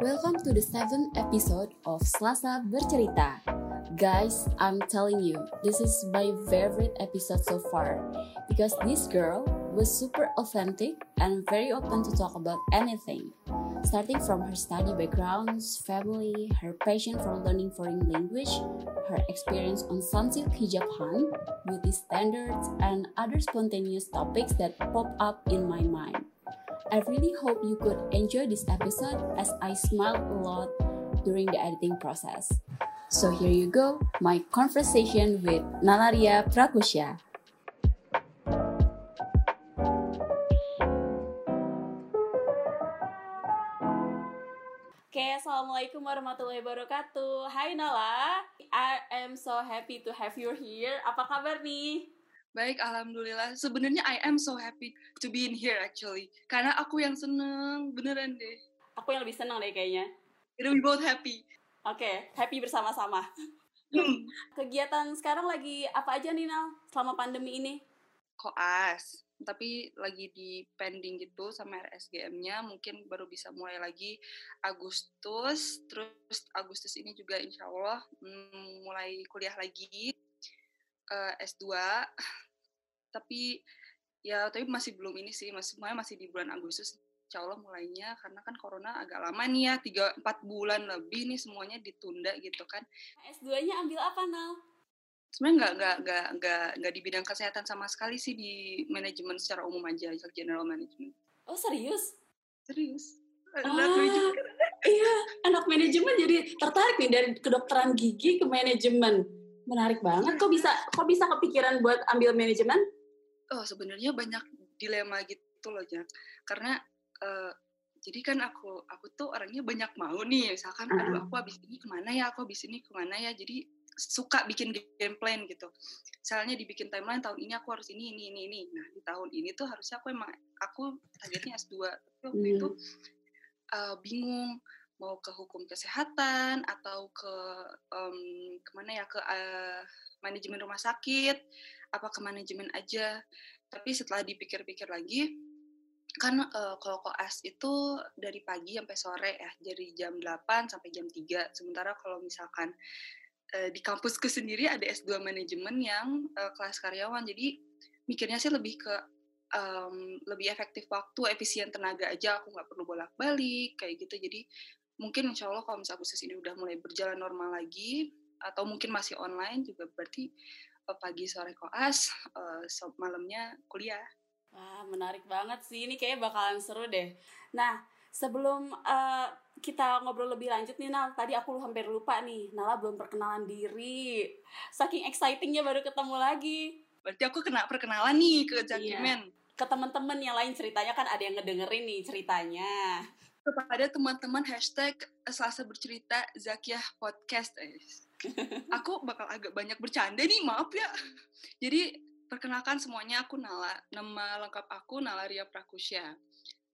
Welcome to the seventh episode of Selasa Bercerita. Guys, I'm telling you, this is my favorite episode so far because this girl was super authentic and very open to talk about anything. Starting from her study backgrounds, family, her passion for learning foreign language, her experience on Sunsilk Hijab Hunt, beauty standards, and other spontaneous topics that pop up in my mind. I really hope you could enjoy this episode as I smiled a lot during the editing process. So here you go, my conversation with Nalaria Prakusya. Oke, Assalamualaikum warahmatullahi wabarakatuh. Hai Nala, I am so happy to have you here. Apa kabar nih? Baik, alhamdulillah. Sebenarnya I am so happy to be in here actually. Karena aku yang seneng, beneran deh. Aku yang lebih senang deh kayaknya. We both happy. Oke, happy bersama-sama. Hmm. Kegiatan sekarang lagi apa aja nih Nal selama pandemi ini? Koas. Tapi lagi di pending gitu sama RSGM-nya. Mungkin baru bisa mulai lagi Agustus. Terus Agustus ini juga insya Allah hmm, mulai kuliah lagi. Uh, S2. Tapi ya tapi masih belum ini sih. Masih, semuanya masih di bulan Agustus. Insya Allah mulainya karena kan corona agak lama nih ya. 3-4 bulan lebih nih semuanya ditunda gitu kan. S2-nya ambil apa Nal? sebenarnya nggak nggak nggak nggak nggak di bidang kesehatan sama sekali sih di manajemen secara umum aja general management Oh serius? serius Ah, anak manajemen iya, anak manajemen jadi tertarik nih dari kedokteran gigi ke manajemen. Menarik banget. Kok bisa kok bisa kepikiran buat ambil manajemen? oh sebenarnya banyak dilema gitu loh Jack karena eh, jadi kan aku aku tuh orangnya banyak mau nih misalkan Ah. aduh aku habis ini ke mana ya aku habis ini ke mana ya jadi suka bikin game plan gitu misalnya dibikin timeline tahun ini aku harus ini ini ini ini nah di tahun ini tuh harusnya aku emang aku targetnya S2 tapi waktu Hmm. itu eh, bingung mau ke hukum kesehatan atau ke em, ke mana ya ke eh, manajemen rumah sakit apa ke manajemen aja. Tapi setelah dipikir-pikir lagi kan eh, kalau koas itu dari pagi sampai sore ya dari jam 8 sampai jam 3 sementara kalau misalkan eh, di kampusku sendiri ada S2 manajemen yang eh, kelas karyawan. Jadi mikirnya sih lebih ke em, lebih efektif waktu efisien tenaga aja. Aku nggak perlu bolak-balik kayak gitu. Jadi mungkin insya Allah kalau misalnya Agustus ini udah mulai berjalan normal lagi atau mungkin masih online juga berarti eh, pagi sore koas so- malamnya kuliah Wah, menarik banget sih. Ini kayaknya bakalan seru deh. Nah, sebelum eh, kita ngobrol lebih lanjut nih, Nal. Tadi aku hampir lupa nih. Nala belum perkenalan diri. Saking excitingnya baru ketemu lagi. Berarti aku kena perkenalan nih ke Iya. Jakimen. Ke temen-temen yang lain ceritanya kan ada yang ngedengerin nih ceritanya. Kepada teman-teman hashtag Selasa Bercerita Zakiah Podcast. Aku bakal agak banyak bercanda nih, maaf ya. Jadi perkenalkan semuanya aku Nala. Nama lengkap aku Nalaria Prakusya.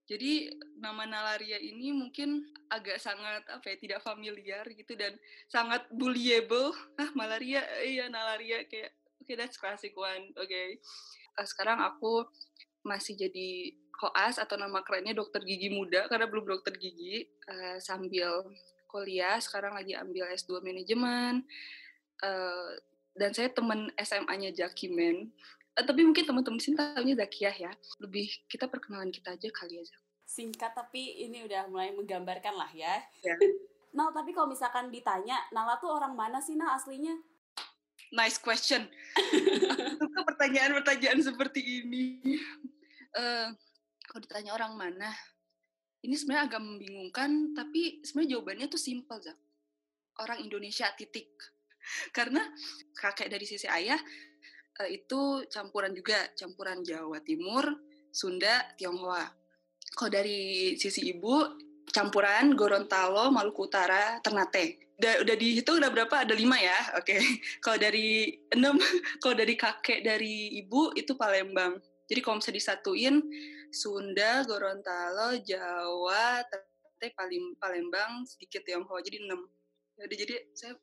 Jadi nama Nalaria ini mungkin agak sangat apa ya tidak familiar gitu dan sangat bullyable. Ah malaria, iya Nalaria kayak oke okay, that's classic one. Oke. Eh, sekarang aku masih jadi koas atau nama kerennya dokter gigi muda karena belum dokter gigi eh, sambil kuliah sekarang lagi ambil S2 manajemen Eh, dan saya teman SMA-nya Jakimen Eh, tapi mungkin teman-teman sini tahunya Zakiah ya lebih kita perkenalan kita aja kali aja Singkat tapi ini udah mulai menggambarkan lah ya. Ya. Nal, tapi kalau misalkan ditanya, Nala tuh orang mana sih, Nal, aslinya? nice question suka pertanyaan-pertanyaan seperti ini Eh, kalau ditanya orang mana ini sebenarnya agak membingungkan tapi sebenarnya jawabannya tuh simpel Zak. orang Indonesia titik. Karena kakek dari sisi ayah eh, itu campuran juga campuran Jawa Timur Sunda Tionghoa. Kalau dari sisi ibu campuran Gorontalo Maluku Utara Ternate. Udah, udah dihitung udah berapa? Ada lima ya? Oke. Kalau dari enam kalau dari kakek dari ibu itu Palembang jadi kalau bisa disatuin Sunda Gorontalo Jawa Palim- Palembang sedikit Tionghoa jadi enam. Jadi jadi saya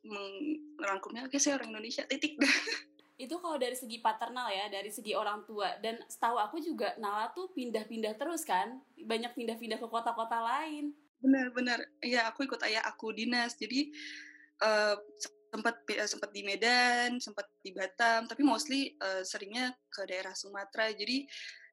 merangkumnya oke saya orang Indonesia titik. Itu kalau dari segi paternal ya dari segi orang tua. Dan setahu aku juga Nala tuh pindah-pindah terus kan? Banyak pindah-pindah ke kota-kota lain. Benar-benar ya aku ikut ayah aku dinas. Jadi uh, sempat sempat di Medan sempat di Batam tapi mostly uh, seringnya ke daerah Sumatera jadi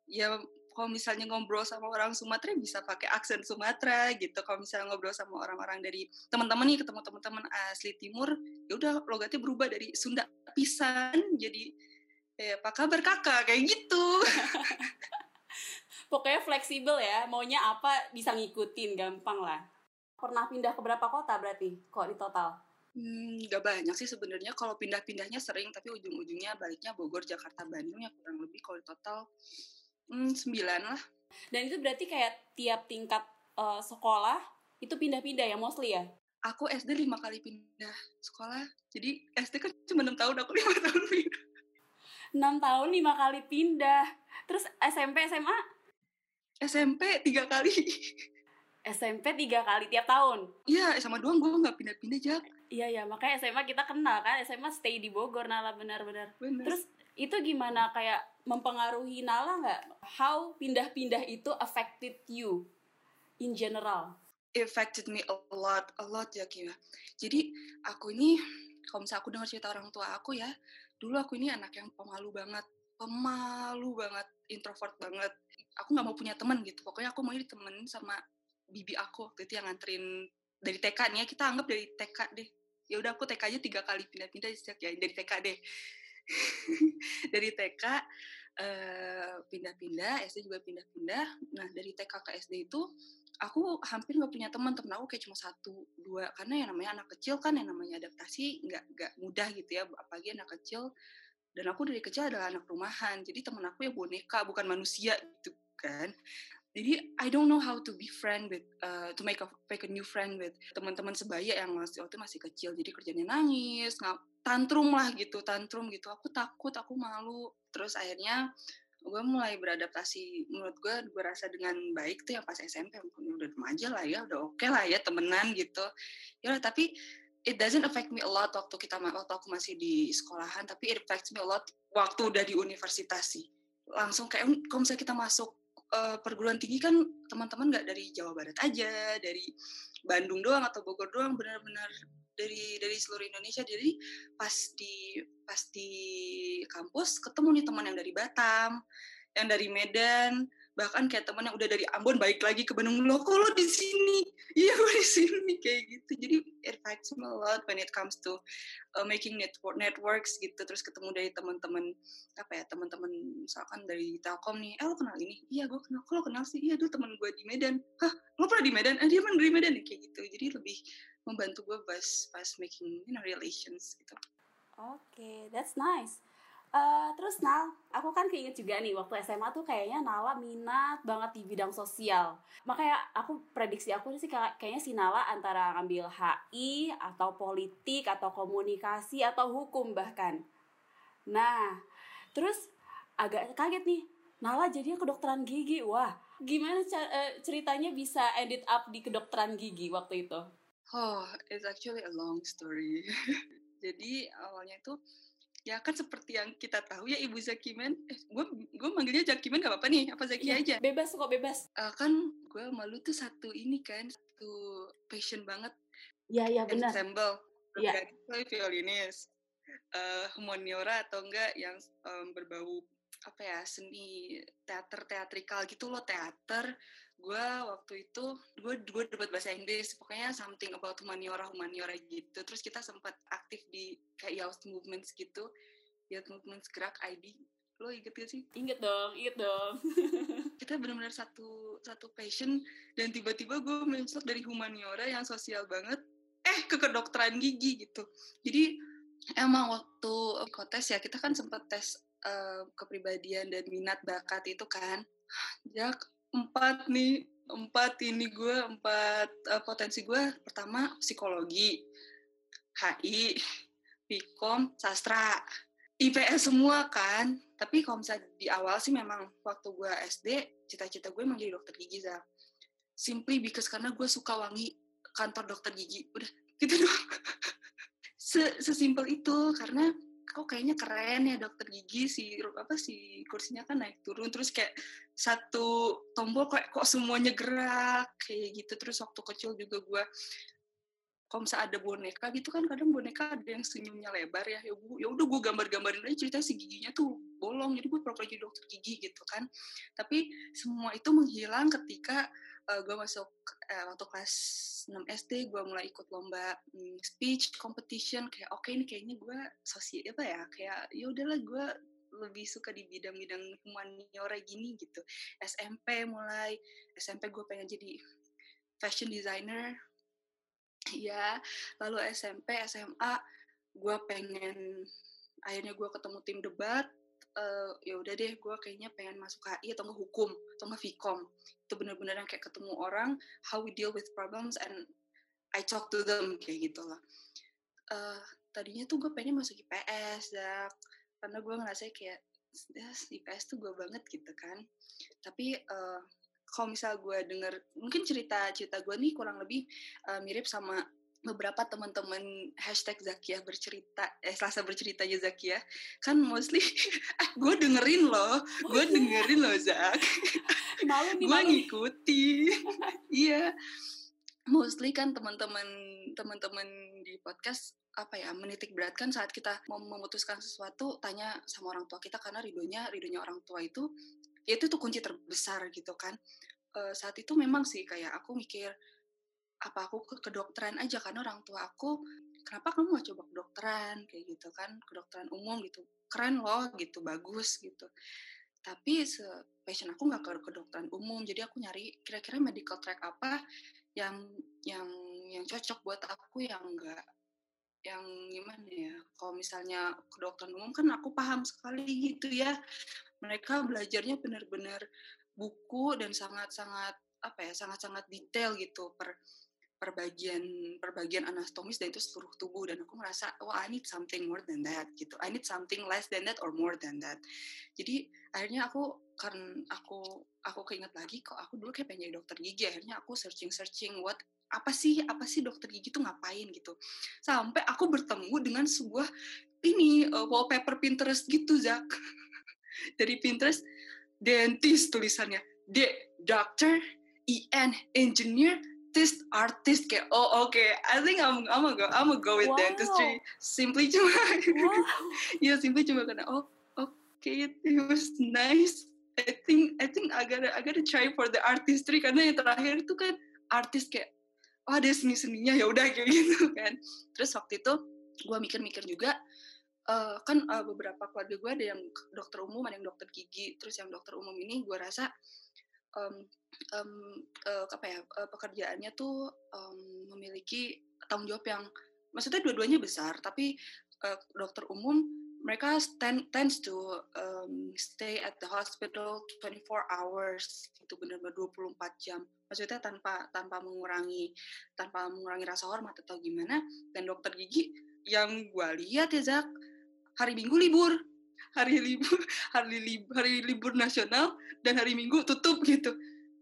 ya kalau misalnya ngobrol sama orang Sumatera bisa pakai aksen Sumatera gitu. Kalau misalnya ngobrol sama orang-orang dari teman-teman nih ketemu teman-teman asli timur, ya udah logatnya berubah dari Sunda pisan jadi eh, apa kabar kakak kayak gitu. Pokoknya fleksibel ya, maunya apa bisa ngikutin gampang lah. Pernah pindah ke berapa kota berarti kok di total? Hmm, gak banyak sih sebenarnya. Kalau pindah-pindahnya sering, tapi ujung-ujungnya baliknya Bogor, Jakarta, Bandung ya kurang lebih kalau total Hmm, sembilan lah. Dan itu berarti kayak tiap tingkat uh, sekolah itu pindah-pindah ya mostly ya? Aku SD lima kali pindah sekolah. Jadi SD kan cuma enam tahun, aku lima tahun pindah. Enam tahun lima kali pindah. Terus SMP SMA? SMP tiga kali. SMP tiga kali tiap tahun? Iya, sama doang gue nggak pindah-pindah aja. Iya ya, makanya SMA kita kenal kan, SMA stay di Bogor, Nala benar-benar. Terus itu gimana kayak mempengaruhi Nala nggak? How pindah-pindah itu affected you in general? It affected me a lot, a lot ya Kia. Jadi aku ini, kalau misalnya aku dengar cerita orang tua aku ya, dulu aku ini anak yang pemalu banget, pemalu banget, introvert banget. Aku nggak mau punya teman gitu. Pokoknya aku mau ditemenin sama bibi aku waktu itu yang nganterin dari TK nih ya kita anggap dari TK deh. Ya udah aku TK aja tiga kali pindah-pindah sejak ya dari TK deh. Dari TK uh, pindah-pindah, SD juga pindah-pindah. Nah dari TK ke SD itu aku hampir nggak punya teman teman aku kayak cuma satu dua. Karena yang namanya anak kecil kan yang namanya adaptasi nggak nggak mudah gitu ya apalagi anak kecil. Dan aku dari kecil adalah anak rumahan jadi teman aku ya boneka bukan manusia gitu kan jadi I don't know how to be friend with uh, to make a make a new friend with teman-teman sebaya yang masih waktu masih kecil. Jadi kerjanya nangis ngap tantrum lah gitu tantrum gitu. Aku takut aku malu. Terus akhirnya gue mulai beradaptasi. Menurut gue gue rasa dengan baik tuh yang pas SMP udah remaja lah ya udah oke okay lah ya temenan gitu. Ya tapi it doesn't affect me a lot waktu kita waktu aku masih di sekolahan. Tapi it affects me a lot waktu udah di universitas sih. Langsung kayak kalau misalnya kita masuk uh, perguruan tinggi kan teman-teman nggak dari Jawa Barat aja dari Bandung doang atau Bogor doang benar-benar dari dari seluruh Indonesia. Jadi pas di pas di kampus ketemu nih teman yang dari Batam yang dari Medan bahkan kayak teman yang udah dari Ambon baik lagi ke Bandung lo kok lo di sini? Iya gue di sini kayak gitu. Jadi it affects me a lot when it comes to uh, making network networks gitu. Terus ketemu dari teman-teman apa ya teman-teman misalkan dari Telkom nih eh lo kenal ini? Iya gue kenal. Lo kenal sih? Iya tuh teman gue di Medan. Hah lo pernah di Medan? Eh dia mana dari Medan ya kayak gitu. Jadi lebih membantu gue pas pas making you know relations gitu. Oke okay, that's nice Uh, terus Nal, aku kan keinget juga nih waktu SMA tuh kayaknya Nala minat banget di bidang sosial. Makanya aku prediksi aku sih kayaknya si Nala antara ngambil HI atau politik atau komunikasi atau hukum bahkan. Nah, terus agak kaget nih. Nala jadinya kedokteran gigi. Wah, gimana uh, ceritanya bisa edit up di kedokteran gigi waktu itu? Oh, it's actually a long story. Jadi awalnya itu ya kan seperti yang kita tahu ya Ibu Zakiman eh gue gue manggilnya Zakiman gak apa-apa nih apa Zaki ya, aja? bebas kok bebas. Uh, kan gue malu tuh satu ini kan satu passion banget. Ya ya benar. Ensemble ya. violinis. Uh, humaniora atau enggak yang um, berbau apa ya seni teater teatrikal gitu loh teater gue waktu itu gue gue debat bahasa Inggris pokoknya something about humaniora humaniora gitu terus kita sempat aktif di kayak youth movements gitu youth movements gerak ID lo inget gak sih? Inget dong, inget dong. kita benar-benar satu satu passion dan tiba-tiba gue mencet dari humaniora yang sosial banget, eh ke kedokteran gigi gitu. Jadi emang waktu kotes ya kita kan sempat tes uh, kepribadian dan minat bakat itu kan. Ya empat nih empat ini gue empat uh, potensi gue pertama psikologi. HI Pikom sastra. IPS semua kan tapi kalau misalnya di awal sih memang waktu gue SD cita-cita gue emang jadi dokter gigi za simply because karena gue suka wangi kantor dokter gigi. Udah gitu doang. Sesimpel itu karena kok kayaknya keren ya dokter gigi si apa sih kursinya kan naik turun. Terus kayak satu tombol kok kok semuanya gerak? kayak gitu. Terus waktu kecil juga gue kalau misalnya ada boneka? gitu kan kadang boneka ada yang senyumnya lebar ya. Ya, ya udah gue gambar-gambarin aja cerita si giginya tuh bolong. Jadi gue pura-pura jadi dokter gigi gitu kan. Tapi semua itu menghilang ketika uh, gue masuk uh, waktu kelas 6 SD gue mulai ikut lomba um, speech competition. Kayak oke okay, ini kayaknya gue sosial apa ya kayak ya udahlah gue lebih suka di bidang-bidang humaniora gini gitu. SMP mulai. SMP gue pengen jadi fashion designer. Ya lalu SMP SMA gue pengen akhirnya gue ketemu tim debat uh, ya udah deh gue kayaknya pengen masuk HI atau nggak hukum atau nggak Vkom itu benar-benar yang kayak ketemu orang how we deal with problems and I talk to them kayak gitu lah. Uh, tadinya tuh gue pengen masuk IPS ya karena gue ngerasa kayak yes, IPS tuh gue banget gitu kan. Tapi uh, kalau misal gue denger mungkin cerita cerita gue nih kurang lebih uh, mirip sama beberapa teman-teman hashtag Zakia bercerita eh Selasa bercerita ya Zakia kan mostly gue dengerin loh oh, gue iya. dengerin loh Zak. Gue ngikuti iya. Mostly kan teman-teman teman-teman di podcast apa ya menitik beratkan saat kita mau memutuskan sesuatu tanya sama orang tua kita. Karena ridonya ridonya orang tua itu ya itu tuh kunci terbesar gitu kan. Uh, saat itu memang sih kayak aku mikir apa aku ke kedokteran aja karena orang tua aku kenapa kamu gak coba kedokteran? Kayak gitu kan kedokteran umum gitu. Keren loh gitu bagus gitu. Tapi se passion aku nggak ke kedokteran umum. Jadi aku nyari kira-kira medical track apa yang yang yang cocok buat aku yang enggak yang gimana ya kalau misalnya kedokteran umum kan aku paham sekali gitu ya. Mereka belajarnya benar-benar buku dan sangat-sangat apa ya sangat-sangat detail gitu per per bagian per bagian anatomis dan itu seluruh tubuh. Dan aku merasa oh I need something more than that gitu. I need something less than that or more than that. Jadi akhirnya aku karena aku aku keinget lagi kok aku dulu kayak pengen jadi dokter gigi. Akhirnya aku searching searching what apa sih apa sih dokter gigi tuh ngapain gitu. Sampai aku bertemu dengan sebuah ini uh, wallpaper Pinterest gitu Zak. Dari Pinterest dentist tulisannya D doctor EN engineer artist artist kayak oh oke okay. I think I'm I'm gonna go I'm gonna go with wow. dentistry simply cuma wow. ya simply cuma karena oh oke okay, it was nice I think I think I gotta I gotta try for the artistry karena yang terakhir itu kan artis kayak oh ada seni seninya ya udah kayak gitu kan terus waktu itu gue mikir-mikir juga uh, kan uh, beberapa keluarga gue ada yang dokter umum ada yang dokter gigi terus yang dokter umum ini gue rasa um, um, uh, apa ya uh, pekerjaannya tuh um, memiliki tanggung jawab yang maksudnya dua-duanya besar tapi uh, dokter umum mereka stand, tends to um, stay at the hospital 24 hours itu benar-benar 24 jam. Maksudnya tanpa tanpa mengurangi tanpa mengurangi rasa hormat atau gimana. Dan dokter gigi yang gue lihat ya Zak hari Minggu libur hari libur hari libur hari libur nasional dan hari Minggu tutup gitu.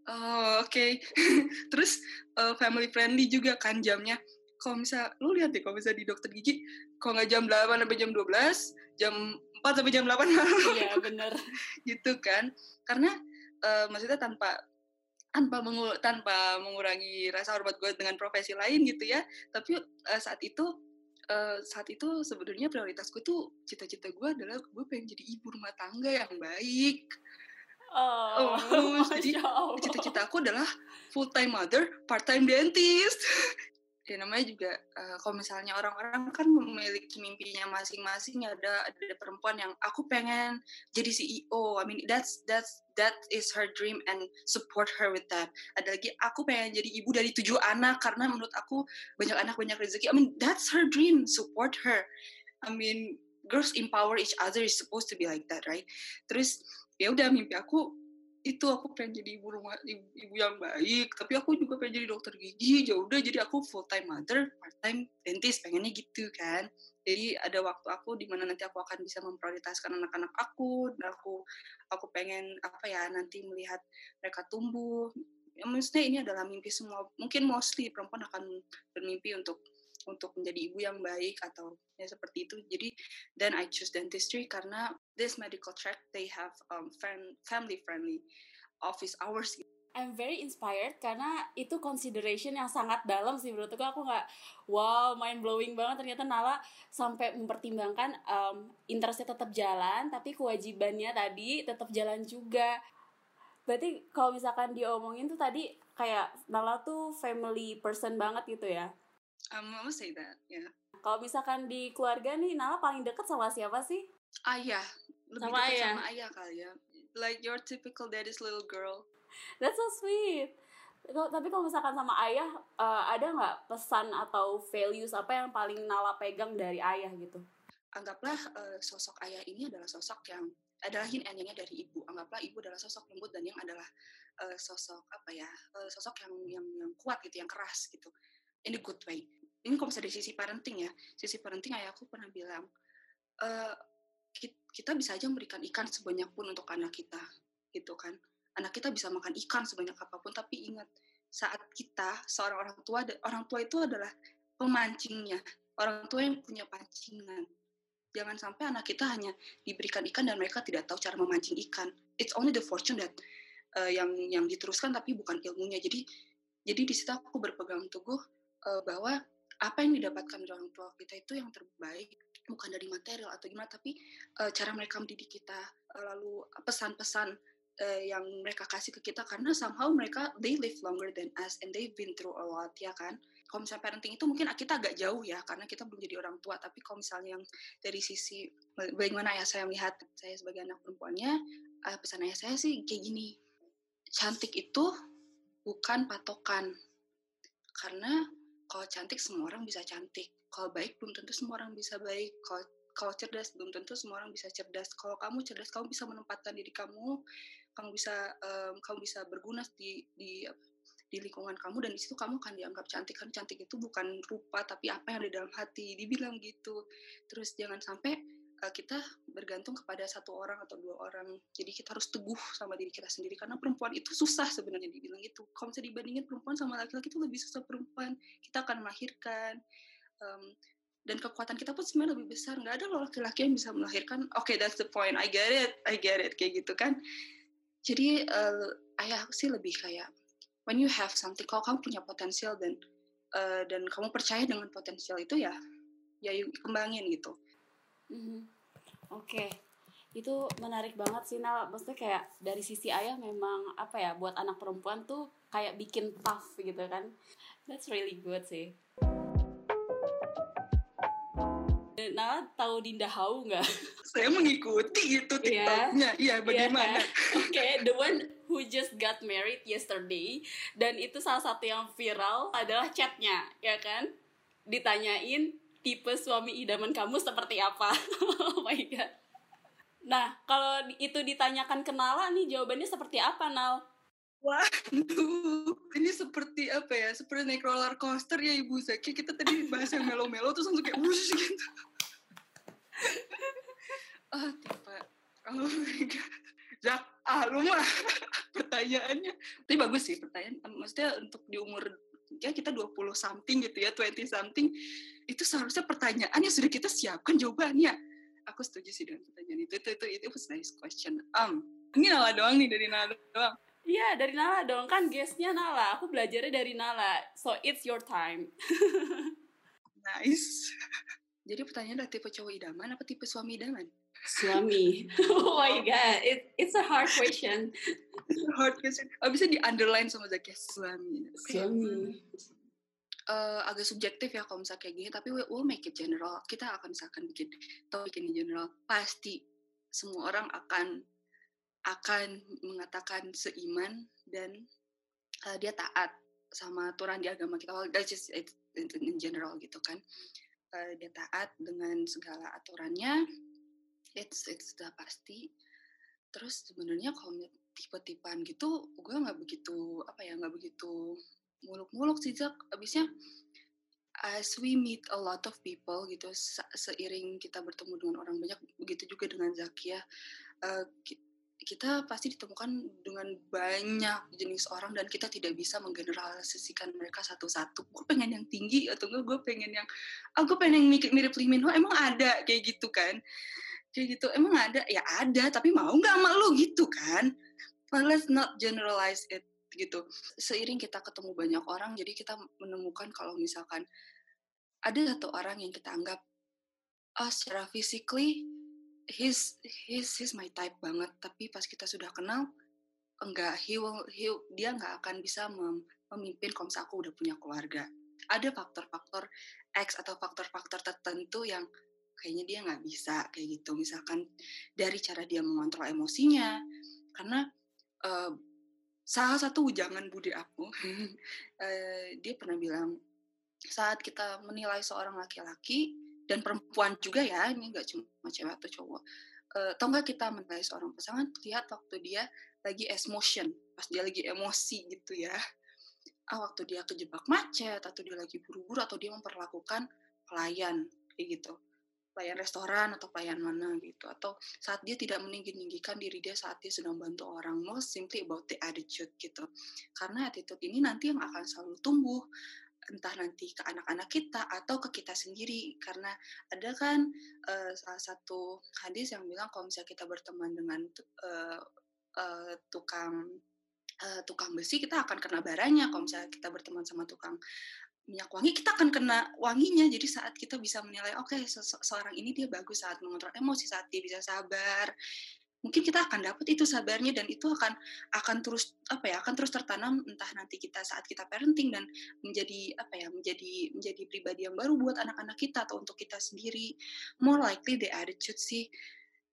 Oh, oke. Okay. terus uh, family friendly juga kan jamnya. Kalau misal lu lihat deh kalau misal di dokter gigi kalau nggak jam 8 sampai jam 12 jam 4 sampai jam 8 iya benar gitu kan. Karena uh, maksudnya tanpa tanpa mengu tanpa mengurangi rasa hormat gue dengan profesi lain gitu ya. Tapi uh, saat itu uh, saat itu sebenarnya prioritasku tuh cita-cita gue adalah gue pengen jadi ibu rumah tangga yang baik. Oh, oh jadi cita-cita aku adalah full time mother, part time dentist. Ya namanya juga uh, kalau misalnya orang-orang kan memiliki mimpinya masing-masing ada ada perempuan yang aku pengen jadi CEO I mean that's that's that is her dream and support her with that. Ada lagi aku pengen jadi ibu dari tujuh anak karena menurut aku banyak anak banyak rezeki. I mean that's her dream support her. I mean girls empower each other is supposed to be like that right? Terus ya udah mimpi aku itu aku pengen jadi ibu rumah ibu, ibu yang baik tapi aku juga pengen jadi dokter gigi. Ya udah jadi aku full time mother part time dentist pengennya gitu kan. Jadi ada waktu aku di mana nanti aku akan bisa memprioritaskan anak-anak aku dan aku aku pengen apa ya nanti melihat mereka tumbuh. Ya, maksudnya ini adalah mimpi semua mungkin mostly perempuan akan bermimpi untuk untuk menjadi ibu yang baik atau ya seperti itu. Jadi then I choose dentistry karena this medical track they have um, family friendly office hours. I'm very inspired karena itu consideration yang sangat dalam sih menurutku aku nggak wow mind blowing banget ternyata Nala sampai mempertimbangkan um, interestnya tetap jalan tapi kewajibannya tadi tetap jalan juga berarti kalau misalkan diomongin tuh tadi kayak Nala tuh family person banget gitu ya Um, I say that, ya. Yeah. Kalau misalkan di keluarga nih, Nala paling deket sama siapa sih? Ayah. Lebih sama ayah. sama ayah kali ya. Like your typical daddy's little girl. That's so sweet. Tapi kalau misalkan sama ayah, uh, ada nggak pesan atau values apa yang paling Nala pegang dari ayah gitu? Anggaplah uh, sosok ayah ini adalah sosok yang adalah yin and dari ibu. Anggaplah ibu adalah sosok lembut dan yang adalah uh, sosok apa ya? Uh, sosok yang yang yang kuat gitu, yang keras gitu in a good way. Ini kalau misalnya dari sisi parenting ya, sisi parenting ayahku pernah bilang, e, kita bisa aja memberikan ikan sebanyak pun untuk anak kita, gitu kan. Anak kita bisa makan ikan sebanyak apa pun, tapi ingat, saat kita, seorang orang tua, orang tua itu adalah pemancingnya, orang tua yang punya pancingan. Jangan sampai anak kita hanya diberikan ikan dan mereka tidak tahu cara memancing ikan. It's only the fortune that uh, yang yang diteruskan, tapi bukan ilmunya. Jadi jadi di situ aku berpegang teguh uh, bahwa apa yang didapatkan dari orang tua kita itu yang terbaik bukan dari material atau gimana tapi uh, cara mereka mendidik kita uh, lalu pesan-pesan uh, yang mereka kasih ke kita karena somehow mereka they live longer than us and they've been through a lot ya kan? Kalau misalnya parenting itu mungkin kita agak jauh ya karena kita belum jadi orang tua tapi kalau misalnya yang dari sisi bagaimana ya saya melihat saya sebagai anak perempuannya uh, pesan ayah saya sih kayak gini cantik itu bukan patokan karena kalau cantik semua orang bisa cantik. Kalau baik belum tentu semua orang bisa baik. Kalau kalau cerdas belum tentu semua orang bisa cerdas. Kalau kamu cerdas kamu bisa menempatkan diri kamu kamu bisa um, kamu bisa berguna di di di lingkungan kamu dan di situ kamu akan dianggap cantik. Kan cantik itu bukan rupa tapi apa yang ada dalam hati. Dibilang gitu. Terus jangan sampai kita bergantung kepada satu orang atau dua orang. Jadi kita harus teguh sama diri kita sendiri karena perempuan itu susah sebenarnya dibilang itu. Kalau misalnya dibandingin perempuan sama laki-laki itu lebih susah perempuan. Kita akan melahirkan um, dan kekuatan kita pun sebenarnya lebih besar. Nggak ada loh laki-laki yang bisa melahirkan. Oke, okay, that's the point. I get it, I get it kayak gitu kan. Jadi uh, ayah sih lebih kayak when you have something, kalau kamu punya potensial dan uh, dan kamu percaya dengan potensial itu ya ya kembangin gitu Mm-hmm. Oke, okay. itu menarik banget sih Nal. Maksudnya kayak dari sisi ayah memang apa ya buat anak perempuan tuh kayak bikin tough gitu kan. That's really good sih. Nala tahu Dinda Hau nggak? Saya mengikuti itu iya. TikToknya. Iya, yeah, bagaimana? Yeah, Oke, okay, the one who just got married yesterday dan itu salah satu yang viral adalah chatnya, ya kan? Ditanyain tipe suami idaman kamu seperti apa? oh my god. Nah, kalau itu ditanyakan ke Nala nih, jawabannya seperti apa, Nal? Waduh, ini seperti apa ya? Seperti naik roller coaster ya Ibu Zaki. Kita tadi bahas yang melo-melo terus langsung kayak wush gitu. Oh, tipe. Oh my god. Zak, ah lu mah pertanyaannya. Tapi bagus sih pertanyaan. Maksudnya untuk di umur ya kita 20 something gitu ya, 20 something itu seharusnya pertanyaan yang sudah kita siapkan jawabannya. Aku setuju sih dengan pertanyaan itu. Itu itu itu was nice question. Um, ini Nala doang nih dari Nala doang. Iya dari Nala dong kan guestnya Nala. Aku belajarnya dari Nala. So it's your time. nice. Jadi pertanyaan dari tipe cowok idaman apa tipe suami idaman? Suami. oh my god, it, it's a hard question. Hard question. Abisnya di underline sama Zaki suami. Suami uh, agak subjektif ya kalau misalnya kayak gini tapi we'll, we'll make it general. Kita akan misalkan bikin topik ini general. Pasti semua orang akan akan mengatakan seiman dan uh, dia taat sama aturan di agama kita. Well, that's just it, in general gitu kan. Uh, dia taat dengan segala aturannya. It's it's sudah pasti. Terus sebenarnya kalau tipe-tipean gitu gue nggak begitu apa ya nggak begitu muluk-muluk sih Zak abisnya as we meet a lot of people gitu seiring kita bertemu dengan orang banyak begitu juga dengan Zakia uh, kita pasti ditemukan dengan banyak jenis orang dan kita tidak bisa menggeneralisasikan mereka satu-satu. Gue pengen yang tinggi atau enggak gue pengen yang, oh gue pengen yang mirip Limin. emang ada kayak gitu kan? Kayak gitu, emang ada? Ya ada, tapi mau nggak sama lu gitu kan? But let's not generalize it gitu. Seiring kita ketemu banyak orang, jadi kita menemukan kalau misalkan ada satu orang yang kita anggap, oh secara physically he's he's he's my type banget tapi pas kita sudah kenal enggak he will, he, dia nggak akan bisa mem, memimpin kalau aku udah punya keluarga ada faktor-faktor X atau faktor-faktor tertentu yang kayaknya dia nggak bisa kayak gitu misalkan dari cara dia mengontrol emosinya karena salah satu ujangan budi aku uh, dia pernah bilang saat kita menilai seorang laki-laki dan perempuan juga ya ini nggak cuma cewek atau cowok uh, tau nggak kita menilai seorang pasangan? Lihat waktu dia lagi emotion pas dia lagi emosi gitu ya. Ah, waktu dia kejebak macet atau dia lagi buru-buru atau dia memperlakukan pelayan kayak gitu pelayan restoran atau pelayan mana gitu. Atau saat dia tidak meninggi-ninggikan diri dia saat dia sedang bantu orang most simply about the attitude gitu. Karena attitude ini nanti yang akan selalu tumbuh entah nanti ke anak-anak kita atau ke kita sendiri. Karena ada kan uh, salah satu hadis yang bilang kalau misalnya kita berteman dengan uh, uh, tukang uh, tukang besi kita akan kena baranya. Kalau misalnya kita berteman sama tukang minyak wangi kita akan kena wanginya. Jadi saat kita bisa menilai oke okay, seorang ini dia bagus saat mengontrol emosi saat dia bisa sabar mungkin kita akan dapat itu sabarnya dan itu akan akan terus apa ya akan terus tertanam entah nanti kita saat kita parenting dan menjadi apa ya menjadi menjadi pribadi yang baru buat anak-anak kita atau untuk kita sendiri. More likely the attitude sih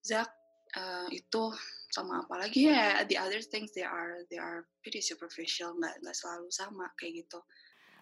Zak uh, itu sama apa lagi? Ya the other things they are they are pretty superficial nggak nggak selalu sama kayak gitu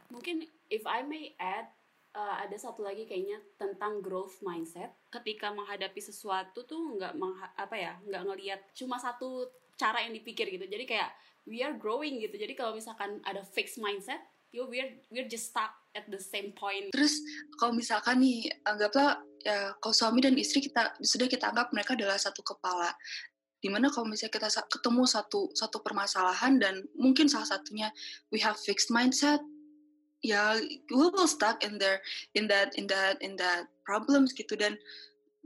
mungkin if I may add uh, ada satu lagi kayaknya tentang growth mindset. Ketika menghadapi sesuatu tuh nggak apa ya, nggak ngelihat cuma satu cara yang dipikir gitu. Jadi kayak we are growing gitu. Jadi kalau misalkan ada fixed mindset, yo we're we're just stuck at the same point. Terus kalau misalkan nih anggaplah ya kalau suami dan istri kita sudah kita anggap mereka adalah satu kepala di mana kalau misalnya kita ketemu satu satu permasalahan dan mungkin salah satunya we have fixed mindset ya we will stuck in there in that in that in that problems gitu. Dan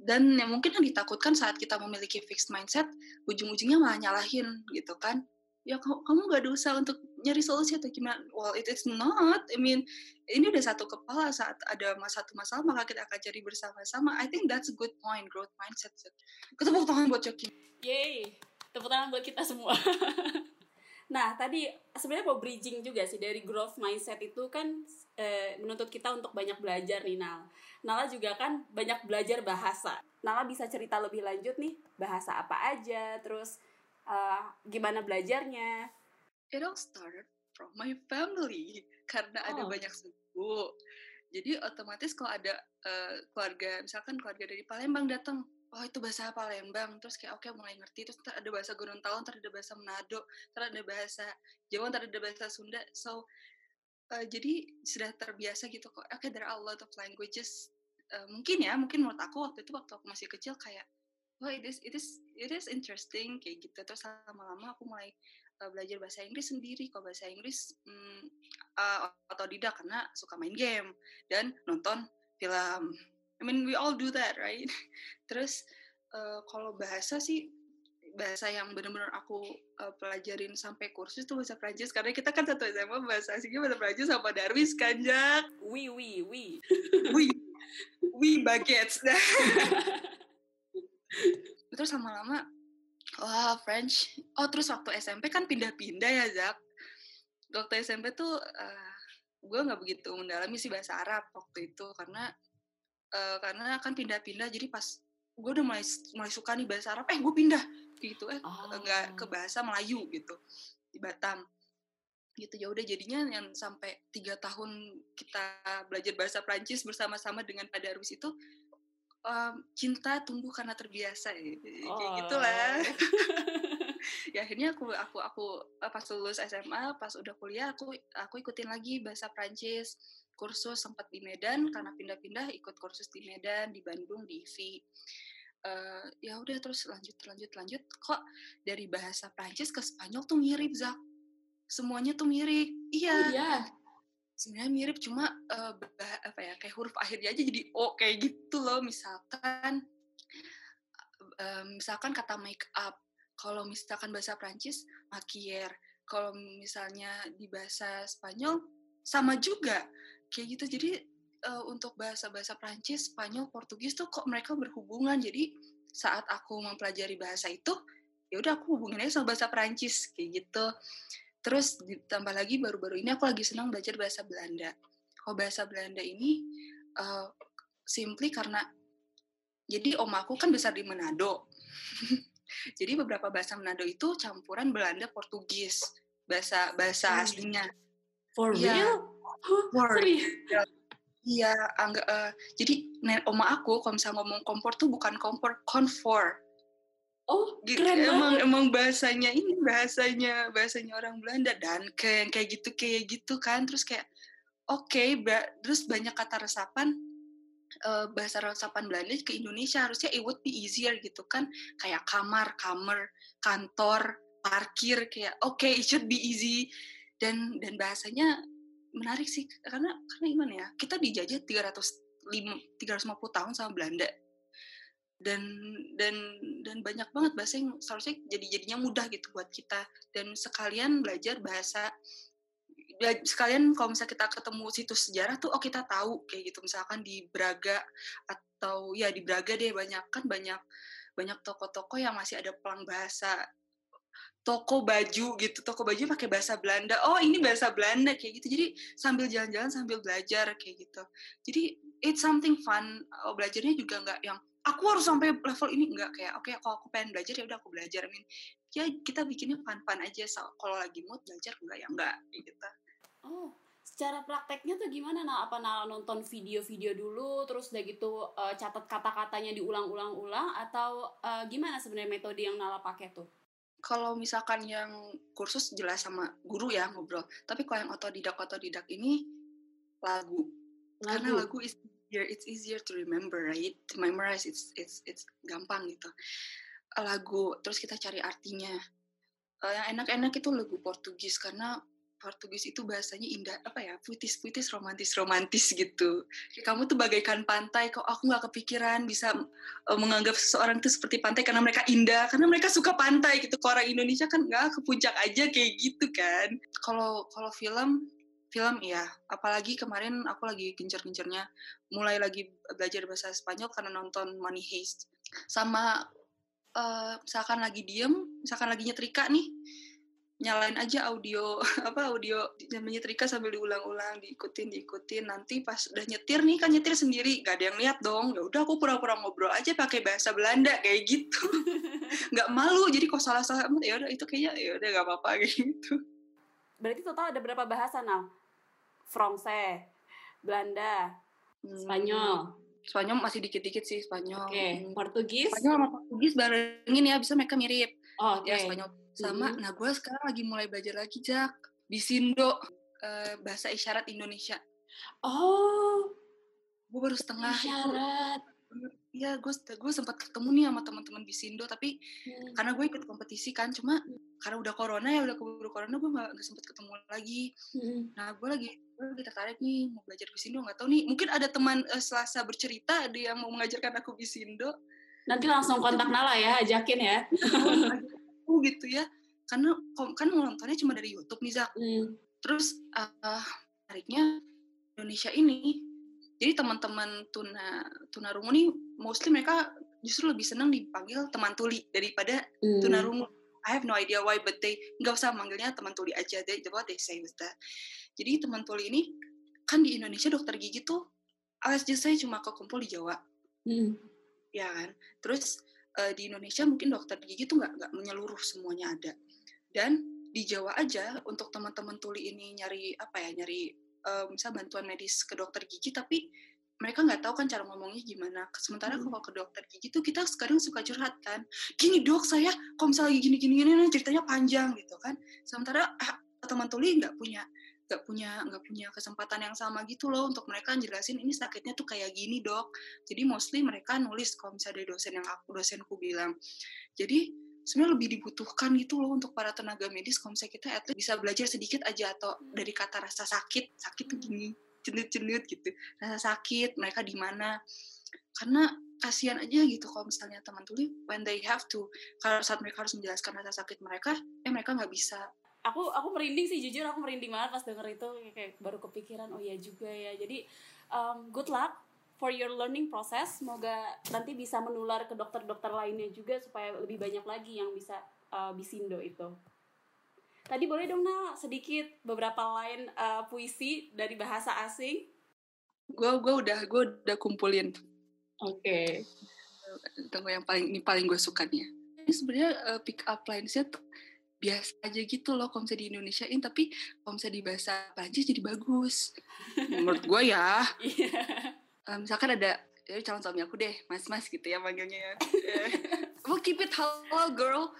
dan yang mungkin yang ditakutkan saat kita memiliki fixed mindset ujung-ujungnya malah nyalahin gitu kan. Ya kamu gak ada usaha untuk nyari solusi atau gimana? Well it is not. I mean ini udah satu kepala saat ada satu masalah maka kita akan cari bersama-sama. I think that's a good point growth mindset. Ketemu tangan buat Coki yay tepuk tangan buat kita semua Nah, tadi sebenarnya mau bridging juga sih dari growth mindset itu kan e, menuntut kita untuk banyak belajar nih Nal. Nala juga kan banyak belajar bahasa. Nala bisa cerita lebih lanjut nih bahasa apa aja, terus e, gimana belajarnya? It all started from my family karena oh. ada banyak suku. Jadi otomatis kalau ada uh, keluarga, misalkan keluarga dari Palembang datang, oh itu bahasa Palembang. Terus kayak oke okay, mulai ngerti. Terus ada bahasa Gorontalo ntar ada bahasa Manado ntar ada bahasa Jawa ntar ada bahasa Sunda. So uh, jadi sudah terbiasa gitu kok. Oke okay, there are a lot of languages. Uh, mungkin ya mungkin menurut aku waktu itu waktu aku masih kecil kayak oh it is it is it is interesting kayak gitu. Terus lama-lama aku mulai uh, belajar bahasa Inggris sendiri. Kalau bahasa Inggris um, uh, otodidak karena suka main game dan nonton film I mean we all do that right? Terus uh, kalau bahasa sih bahasa yang benar-benar aku uh, pelajarin sampai kursus tuh bahasa Prancis karena kita kan satu SMA bahasa asingnya bahasa Prancis sama Darwis kan Jak? Oui oui oui oui oui baguettes terus lama-lama wah French. Oh terus waktu SMP kan pindah-pindah ya Zak waktu SMP tuh uh, gue nggak begitu mendalami sih bahasa Arab waktu itu. Karena uh, karena akan pindah-pindah jadi pas gue udah mulai mulai suka nih bahasa Arab eh gue pindah gitu eh oh. nggak ke bahasa Melayu gitu di Batam gitu ya udah jadinya yang sampai tiga tahun kita belajar bahasa Prancis bersama-sama dengan Pak Darwis itu um, cinta tumbuh karena terbiasa ya. oh. kayak gitulah ya akhirnya aku aku aku eh, pas lulus SMA pas udah kuliah aku aku ikutin lagi bahasa Prancis kursus sempat di Medan karena pindah-pindah ikut kursus di Medan di Bandung di IVI uh, ya udah terus lanjut lanjut lanjut. Kok dari bahasa Prancis ke Spanyol tuh mirip Zak? Semuanya tuh mirip. Iya. Oh, iya? Sebenarnya mirip cuma uh, apa ya kayak huruf akhirnya aja jadi o kayak gitu loh. Misalkan uh, misalkan kata make up kalau misalkan bahasa Prancis maquiller kalau misalnya di bahasa Spanyol sama juga kayak gitu jadi uh, untuk bahasa-bahasa Prancis, Spanyol, Portugis tuh kok mereka berhubungan. Jadi saat aku mempelajari bahasa itu, ya udah aku hubungin aja sama bahasa Prancis kayak gitu. Terus ditambah lagi baru-baru ini aku lagi senang belajar bahasa Belanda. Kalau bahasa Belanda ini uh, simply karena jadi om aku kan besar di Manado. jadi beberapa bahasa Manado itu campuran Belanda Portugis bahasa bahasa oh. aslinya. For ya, real? For real. Iya, angga, uh, jadi nenek oma aku kalau misalnya ngomong kompor tuh bukan kompor, konfor. Oh, gitu. keren emang banget. emang bahasanya ini bahasanya bahasanya orang Belanda dan kayak kayak gitu kayak gitu kan terus kayak oke okay, terus banyak kata resapan uh, bahasa resapan Belanda ke Indonesia harusnya it would be easier gitu kan. Kayak kamar kamar kantor parkir kayak oke okay, it should be easy. Dan dan bahasanya menarik sih karena karena gimana ya kita dijajah 300 350 tahun sama Belanda. Dan dan dan banyak banget bahasa yang seharusnya jadi jadinya mudah gitu buat kita. Dan sekalian belajar bahasa sekalian kalau misalnya kita ketemu situs sejarah tuh oh kita tahu kayak gitu. Misalkan di Braga atau ya di Braga deh banyak kan banyak banyak toko-toko yang masih ada pelang bahasa toko baju gitu. Toko baju pakai bahasa Belanda. Oh ini bahasa Belanda kayak gitu. Jadi sambil jalan-jalan sambil belajar kayak gitu. Jadi it's something fun. Oh, belajarnya juga nggak yang aku harus sampai level ini. Nggak kayak oke okay, kalau aku pengen belajar ya udah aku belajar. I mean, ya kita bikinnya fun-fun aja. So, kalau lagi mood belajar enggak ya enggak gitu oh secara prakteknya tuh gimana? Nah apa nah nonton video-video dulu terus udah gitu uh, catat kata-katanya diulang-ulang-ulang atau uh, gimana sebenarnya metode yang Nala pakai tuh? Kalau misalkan yang kursus jelas sama guru ya ngobrol. Tapi kalau yang otodidak otodidak ini lagu, lagu. karena lagu? is easier it's easier to remember right? To memorize it's it's it's gampang gitu. Lagu terus kita cari artinya. Uh, yang enak-enak itu lagu Portugis karena Portugis itu bahasanya indah apa ya puitis-puitis romantis-romantis gitu. Kamu tuh bagaikan pantai kok aku nggak kepikiran bisa uh, menganggap seseorang itu seperti pantai karena mereka indah karena mereka suka pantai gitu. Kalau orang Indonesia kan nggak ke puncak aja kayak gitu kan. Kalau kalau film film ya apalagi kemarin aku lagi gencar-gencarnya mulai lagi belajar bahasa Spanyol karena nonton Money Heist. Sama uh, misalkan lagi diem misalkan lagi nyetrika nih nyalain aja audio apa audio menyetrika sambil diulang-ulang diikutin diikutin nanti pas udah nyetir nih kan nyetir sendiri gak ada yang lihat dong ya udah aku pura-pura ngobrol aja pakai bahasa Belanda kayak gitu nggak malu jadi kok salah-salah ya udah itu kayaknya ya udah gak apa-apa kayak gitu berarti total ada berapa bahasa now Fransai Belanda hmm. Spanyol Spanyol masih dikit-dikit sih Spanyol. Oke, okay. Hmm. Portugis. Spanyol sama Portugis barengin ya, bisa mereka mirip. Oh. Okay. Ya, Spanyol sama, mm-hmm. nah gue sekarang lagi mulai belajar lagi, Jak. Di Sindo, uh, bahasa isyarat Indonesia. Oh. Gue baru setengah. Isyarat. Iya, gue gue sempat ketemu nih sama teman-teman di Sindo, tapi hmm. karena gue ikut kompetisi kan, cuma hmm. karena udah corona ya, udah keburu corona, gue gak, gak sempat ketemu lagi. Hmm. Nah, gue lagi gue lagi tertarik nih mau belajar di Sindo, nggak tahu nih, mungkin ada teman uh, Selasa bercerita, ada yang mau mengajarkan aku di Sindo. Nanti langsung kontak Nala ya, ajakin ya. Aku gitu ya. Karena kan nontonnya cuma dari YouTube nih Zak. Hmm. terus uh, tariknya Indonesia ini. Jadi teman-teman tuna tuna rungu nih mostly mereka justru lebih senang dipanggil teman tuli daripada hmm. tuna rungu I have no idea why but they nggak usah manggilnya teman tuli aja. Deh what they say with that. Jadi teman tuli ini kan di Indonesia dokter gigi tuh alas saya cuma kekumpul di Jawa. Hmm. ya kan? Terus uh, di Indonesia mungkin dokter gigi tuh nggak nggak menyeluruh semuanya ada dan di Jawa aja untuk teman-teman tuli ini nyari apa ya nyari uh, misal bantuan medis ke dokter gigi tapi mereka nggak tahu kan cara ngomongnya gimana. Sementara hmm. kalau ke dokter gigi tuh kita sekarang suka curhat kan, gini dok saya kalau misalnya gini gini gini ceritanya panjang gitu kan. Sementara ah, teman tuli nggak punya nggak punya nggak punya kesempatan yang sama gitu loh untuk mereka jelasin ini sakitnya tuh kayak gini dok. Jadi mostly mereka nulis kalau misalnya dari dosen yang aku dosenku bilang. Jadi sebenarnya lebih dibutuhkan gitu loh untuk para tenaga medis kalau misalnya kita at bisa belajar sedikit aja atau dari kata rasa sakit sakit tuh gini cenut-cenut gitu. Rasa sakit mereka di mana? Karena kasihan aja gitu kalau misalnya teman tuli when they have to kalau saat mereka harus menjelaskan rasa sakit mereka eh mereka nggak bisa aku aku merinding sih jujur aku merinding banget pas denger itu. Kayak baru kepikiran oh ya juga ya. Jadi um, good luck for your learning process. Semoga nanti bisa menular ke dokter-dokter lainnya juga supaya lebih banyak lagi yang bisa uh, bisindo itu. Tadi boleh dong nah sedikit beberapa lain uh, puisi dari bahasa asing? Gue gue udah gue udah kumpulin. Oke. Okay. tunggu yang paling ini paling gue suka nih ini sebenarnya uh, pick up line-nya tuh biasa aja gitu loh kalau misalnya di Indonesiain tapi kalau misalnya di bahasa Prancis jadi bagus. Menurut gue ya. Uh, misalkan ada ya calon suami aku deh mas mas gitu ya manggilnya ya. Well keep it halal girl.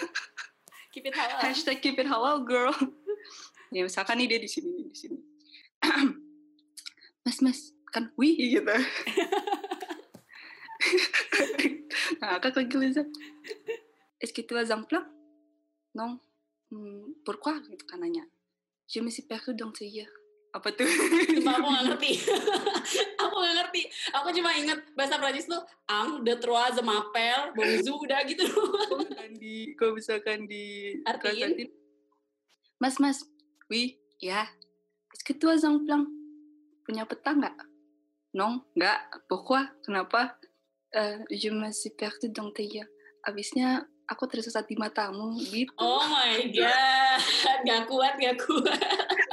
Keep it halal. Hashtag keep it halal girl. Ya misalkan nih dia di sini di sini. Mas mas kan wih gitu. Nah kakak Liza est-ce que tu as un plan non hmm, pourquoi? Gitu kan nanya. Je me suis perdu dans tes yeux. Apa tuh? Cuma aku gak ngerti. Aku gak ngerti. Aku cuma inget bahasa Prancis tuh ang de trois je m'appelle bonjour udah gitu. Dan di kalau misalkan di Artiin? mas mas oui ya. Est-ce que tu as un plan punya peta nggak? Non nggak. Pourquoi? Kenapa? Uh, je me suis perdu dans tes abisnya aku tersesat di matamu gitu. Oh my god, gak kuat gak kuat.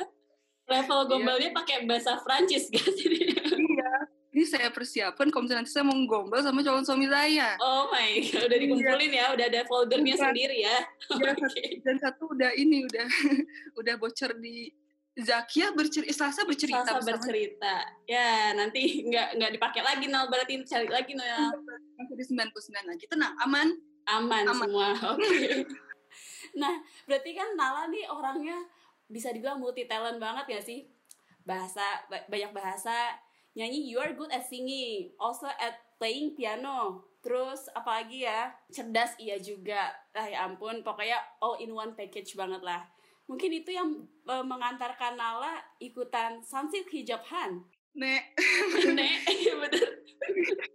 Level gombalnya yeah. pakai bahasa Prancis gak sih? Iya. Ini saya persiapan kalau misalnya nanti saya mau gombal sama calon suami saya. Oh my god, udah dikumpulin yeah. ya, udah ada foldernya Bukan. sendiri ya. ya okay. Dan satu udah ini udah udah bocor di Zakia bercerita, Selasa bercerita. Selasa bercerita. Ya, nanti nggak nggak dipakai lagi Nal, berarti cari lagi Nal. Masih di 99 lagi. Tenang, aman aman, aman. semua. Oke. Okay. nah, berarti kan Nala nih orangnya bisa dibilang multi talent banget ya sih? Bahasa banyak bahasa, nyanyi you are good at singing, also at playing piano. Terus apalagi ya? Cerdas iya juga. Ah ya ampun, pokoknya all in one package banget lah. Mungkin itu yang e, mengantarkan Nala ikutan Sunsilk Hijab Han. Nek. Nek, iya bener.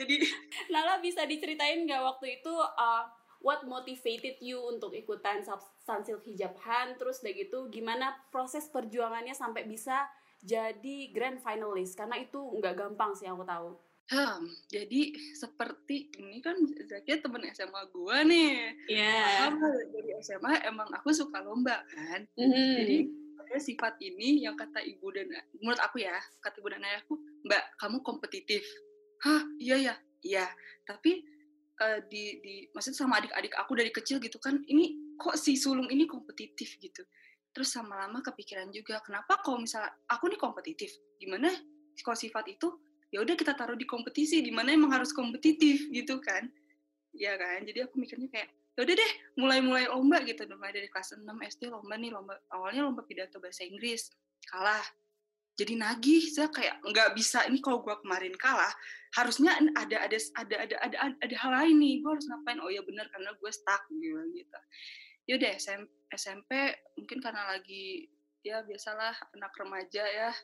Jadi Nala bisa diceritain nggak waktu itu uh, what motivated you untuk ikutan Sunsilk Hijab Han terus udah gitu gimana proses perjuangannya sampai bisa jadi grand finalist karena itu nggak gampang sih aku tahu. Hmm, jadi seperti ini kan Zakia temen SMA gue nih. Iya. Yeah. dari SMA emang aku suka lomba kan. Mm. Jadi ada sifat ini yang kata ibu dan menurut aku ya kata ibu dan ayahku mbak kamu kompetitif hah? Iya ya? Iya. Tapi uh, di di maksud sama adik-adik aku dari kecil gitu kan ini kok si sulung ini kompetitif gitu. Terus sama lama kepikiran juga kenapa kalau misalnya aku nih kompetitif gimana kalau sifat itu ya udah kita taruh di kompetisi di mana emang harus kompetitif gitu kan. Ya kan? Jadi aku mikirnya kayak ya udah deh mulai-mulai lomba gitu mulai dari kelas 6 SD lomba nih lomba awalnya lomba pidato bahasa Inggris kalah jadi nagih. Saya kayak nggak bisa ini kalau gue kemarin kalah harusnya ada ada ada ada ada ada hal lain nih. Gue harus ngapain? Oh ya benar karena gue stuck gitu gitu. Ya udah SMP, SMP mungkin karena lagi ya biasalah anak remaja ya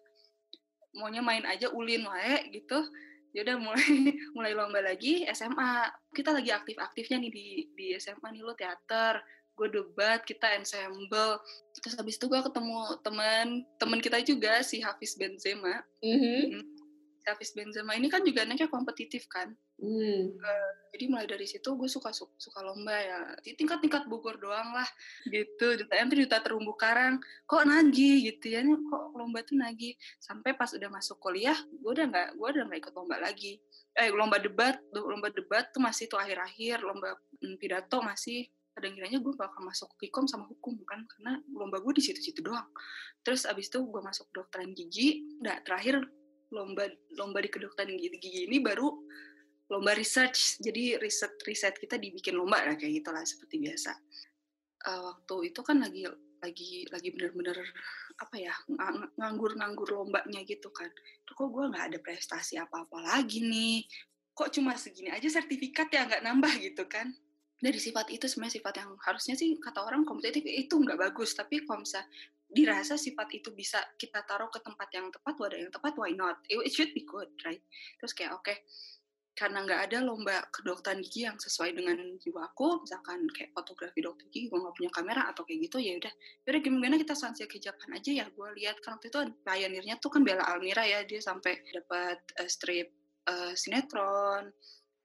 maunya main aja ulin wae gitu. Ya udah mulai mulai lomba lagi SMA kita lagi aktif-aktifnya nih di di SMA nih lo teater gue debat kita ensemble. Terus habis itu gue ketemu teman teman kita juga si Hafiz Benzema. Mm-hmm. si Hafiz Benzema ini kan juga anaknya kompetitif kan? Mm. uh, jadi mulai dari situ gue suka suka lomba ya. Di tingkat tingkat Bogor doang lah gitu. Duta nanti duta terumbu karang. Kok nagi gitu ya. Kok lomba tuh nagi sampai pas udah masuk kuliah gue udah nggak gue udah nggak ikut lomba lagi. Eh lomba debat lomba debat tuh masih tuh akhir-akhir lomba mm, pidato masih kadang kiranya gue bakal masuk Vkom sama hukum kan karena lomba gue di situ-situ doang. Terus abis itu gue masuk kedokteran gigi udah terakhir lomba lomba di kedokteran gigi, gigi ini baru lomba research. Jadi riset riset kita dibikin lomba lah kayak gitulah seperti biasa. Uh, waktu itu kan lagi lagi lagi bener-bener apa ya nganggur-nganggur lombanya gitu kan. Kok gue nggak ada prestasi apa-apa lagi nih? Kok cuma segini aja sertifikat ya nggak nambah gitu kan dari sifat itu sebenarnya sifat yang harusnya sih kata orang kompetitif itu nggak bagus. Tapi kalau misalnya dirasa sifat itu bisa kita taruh ke tempat yang tepat wadah yang tepat why not? It, should be good right? Terus kayak oke okay, karena nggak ada lomba kedokteran gigi yang sesuai dengan jiwa aku misalkan kayak fotografi dokter gigi gue nggak punya kamera atau kayak gitu ya udah. Ya udah gimana kita sanksi kejapan aja ya? Gue lihat kan waktu itu pionirnya tuh kan Bella Almira ya dia sampai dapat uh, strip uh, sinetron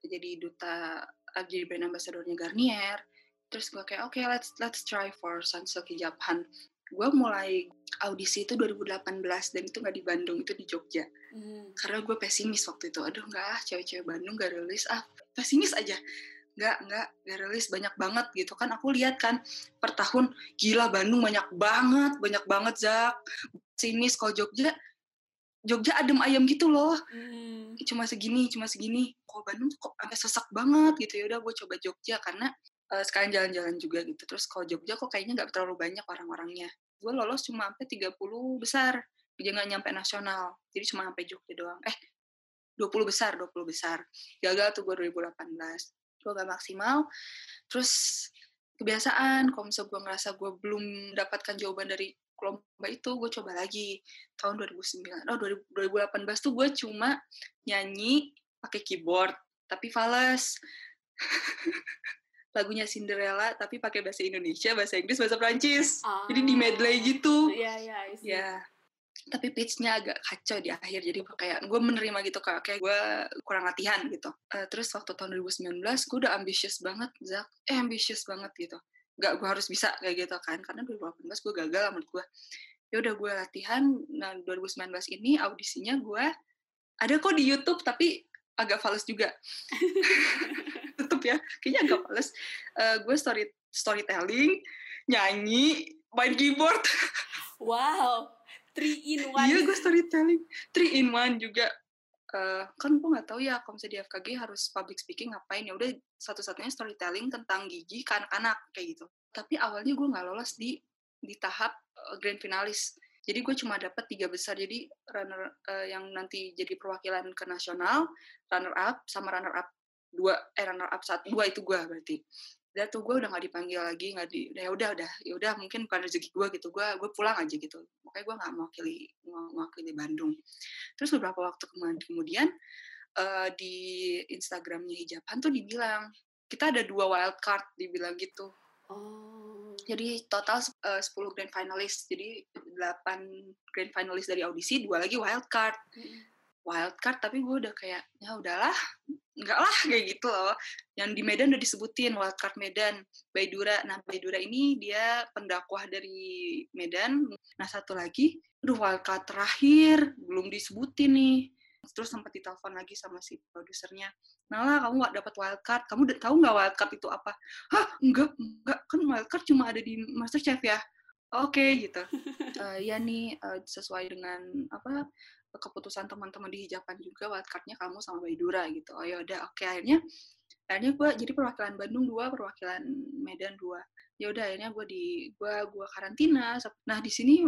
jadi duta jadi brand ambassadornya Garnier. Terus gue kayak oke okay, let's let's try for Sansoki Japan. Gue mulai audisi itu 2018 dan itu nggak di Bandung itu di Jogja. Hmm. karena gue pesimis waktu itu aduh nggak ah cewek-cewek Bandung gak rilis. Ah pesimis aja. Nggak nggak nggak rilis banyak banget gitu kan. Aku lihat kan per tahun gila Bandung banyak banget banyak banget Zak. Sini kalau Jogja Jogja adem ayam gitu loh. Hmm. cuma segini cuma segini. Kok Bandung kok sampai sesak banget gitu. Ya udah gue coba Jogja karena uh, sekalian jalan-jalan juga gitu. Terus kalau Jogja kok kayaknya nggak terlalu banyak orang-orangnya. Gue lolos cuma sampai 30 besar. Dia nggak nyampe nasional. Jadi cuma sampai Jogja doang. Eh 20 besar 20 besar. Gagal tuh gue 2018 gue gak maksimal. Terus kebiasaan. Kalau misalnya gue ngerasa gue belum mendapatkan jawaban dari lomba itu gue coba lagi tahun 2009 oh 2018 tuh gue cuma nyanyi pakai keyboard tapi fals lagunya Cinderella tapi pakai bahasa Indonesia bahasa Inggris bahasa Prancis ah. jadi di medley gitu. ya ya ya. Tapi pitchnya agak kacau di akhir jadi kayak gue menerima gitu kayak kayak gue kurang latihan gitu. Uh, terus waktu tahun 2019 gue udah ambisius banget Zak. Eh ambisius banget gitu nggak gue harus bisa kayak gitu kan. Karena 2018 gue gagal menurut gue ya udah gue latihan nah 2019 ini audisinya gue ada kok di YouTube tapi agak fals juga. Tetep ya kayaknya agak fals. Uh, gue story storytelling nyanyi main keyboard. Wow three in one. Iya gue storytelling. Three in one juga uh, kan gue nggak tahu ya kalau misalnya di FKG harus public speaking ngapain ya udah satu-satunya storytelling tentang gigi ke anak-anak kayak gitu. Tapi awalnya gue nggak lolos di di tahap uh, grand finalis. Jadi gue cuma dapat tiga besar. Jadi runner uh, yang nanti jadi perwakilan ke nasional runner up sama runner up dua eh runner up satu dua itu gue berarti udah tuh gue udah nggak dipanggil lagi nggak di ya udah udah ya udah mungkin bukan rezeki gue gitu gue gue pulang aja gitu. Makanya gue nggak mewakili mewakili Bandung. Terus beberapa waktu kemudian uh, di Instagramnya hijaban tuh dibilang kita ada dua wild card dibilang gitu. Oh. jadi total uh, 10 grand finalist jadi 8 grand finalist dari audisi dua lagi wild card. Hmm wild card tapi gue udah kayak ya udahlah enggak lah kayak gitu loh. Yang di Medan udah disebutin wild card Medan. Baidura nah Baidura ini dia pendakwah dari Medan. Nah satu lagi udah wild card terakhir belum disebutin nih. Terus sempat ditelepon lagi sama si produsernya Nala kamu nggak dapat wild card? Kamu udah tahu nggak wild card itu apa? Hah enggak enggak. Kan wild card cuma ada di Masterchef ya? Oke okay, gitu. Uh, ya nih uh, sesuai dengan apa keputusan teman-teman di hijapan juga wildcardnya kamu sama Baidura gitu. Oh ya udah oke okay. akhirnya akhirnya gue jadi perwakilan Bandung dua perwakilan Medan dua. Ya udah akhirnya gue di gue gue karantina. Nah di sini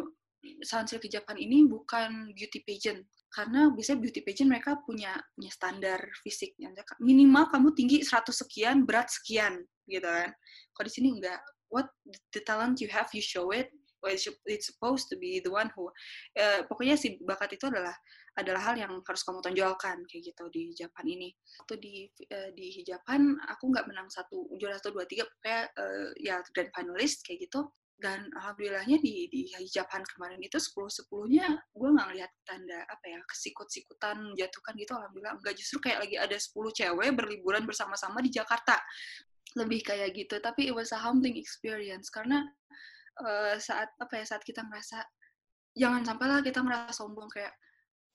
Sunsilk hijapan ini bukan beauty pageant. Karena biasanya beauty pageant mereka punya punya standar fisiknya minimal kamu tinggi 100 sekian berat sekian gitu kan. Kalau di sini enggak. What the talent you have you show it it's supposed to be the one who uh, pokoknya si bakat itu adalah adalah hal yang harus kamu tonjolkan kayak gitu di Japan ini. Waktu di uh, di hijapan aku nggak menang satu juara satu dua tiga pokoknya uh, ya grand finalist kayak gitu. Dan alhamdulillahnya di di hijapan kemarin itu sepuluh sepuluhnya gue nggak ngeliat tanda apa ya kesikut sikutan jatuhkan gitu alhamdulillah. Enggak justru kayak lagi ada 10 cewek berliburan bersama-sama di Jakarta. Lebih kayak gitu tapi it was a humbling experience karena uh, saat apa ya saat kita merasa jangan sampailah kita merasa sombong kayak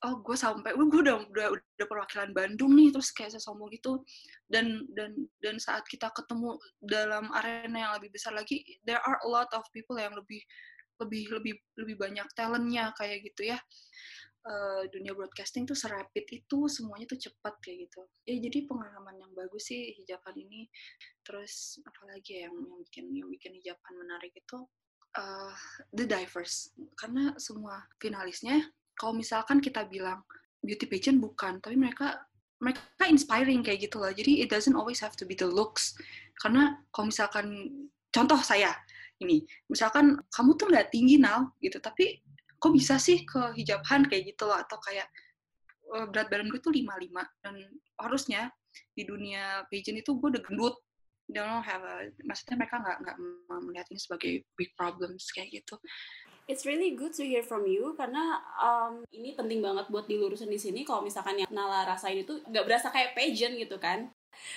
oh gue sampai gue udah udah udah perwakilan Bandung nih terus kayak saya sombong gitu. Dan dan dan saat kita ketemu dalam arena yang lebih besar lagi there are a lot of people yang lebih lebih lebih lebih banyak talentnya kayak gitu ya. Uh, dunia broadcasting tuh serapid itu semuanya tuh cepat kayak gitu. Ya jadi pengalaman yang bagus sih hijapan ini. Terus apalagi ya yang yang bikin yang bikin hijapan menarik itu uh, the diverse. Karena semua finalisnya kalau misalkan kita bilang beauty pageant bukan. Tapi mereka mereka inspiring kayak gitu loh. Jadi it doesn't always have to be the looks. Karena kalau misalkan contoh saya ini. Misalkan kamu tuh nggak tinggi now gitu. Tapi kok bisa sih ke hijabhan kayak gitu loh? Atau kayak uh, berat badan gue tuh 55 dan harusnya di dunia pageant itu gue udah gendut don't have a, maksudnya mereka nggak nggak melihat ini sebagai big problems kayak gitu. It's really good to hear from you karena um, ini penting banget buat dilurusin di sini kalau misalkan yang Nala rasain itu nggak berasa kayak pageant gitu kan.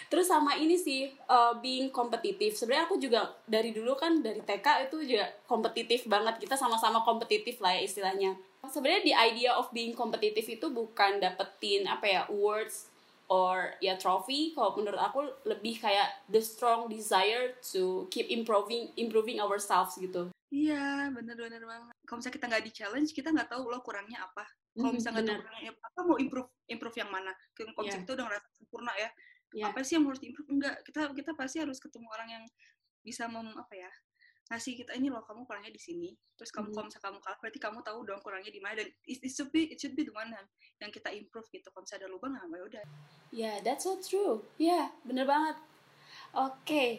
Terus sama ini sih uh, being kompetitif. Sebenarnya aku juga dari dulu kan dari TK itu juga kompetitif banget. Kita sama-sama kompetitif lah ya istilahnya. Sebenarnya the idea of being kompetitif itu bukan dapetin apa ya awards or ya trophy. Kalau menurut aku lebih kayak the strong desire to keep improving improving ourselves gitu. Iya bener-bener banget. Kalau misalnya kita nggak di challenge kita nggak tahu lo kurangnya apa. Kalau mm-hmm, misalnya nggak tahu kurangnya apa mau improve improve yang mana? Kalau yeah. misalnya kita udah ngerasa sempurna ya yeah. apa sih yang harus diimprove enggak kita kita pasti harus ketemu orang yang bisa mem apa ya ngasih kita ini loh kamu kurangnya di sini. Terus kamu hmm. kalau misalnya kamu kalah berarti kamu tahu dong kurangnya di mana. Dan it, it should be it should be the one yang, yang kita improve gitu. Kalau misalnya ada lubang nggak ya udah. Ya yeah, that's so true. Ya yeah, bener banget. Oke okay.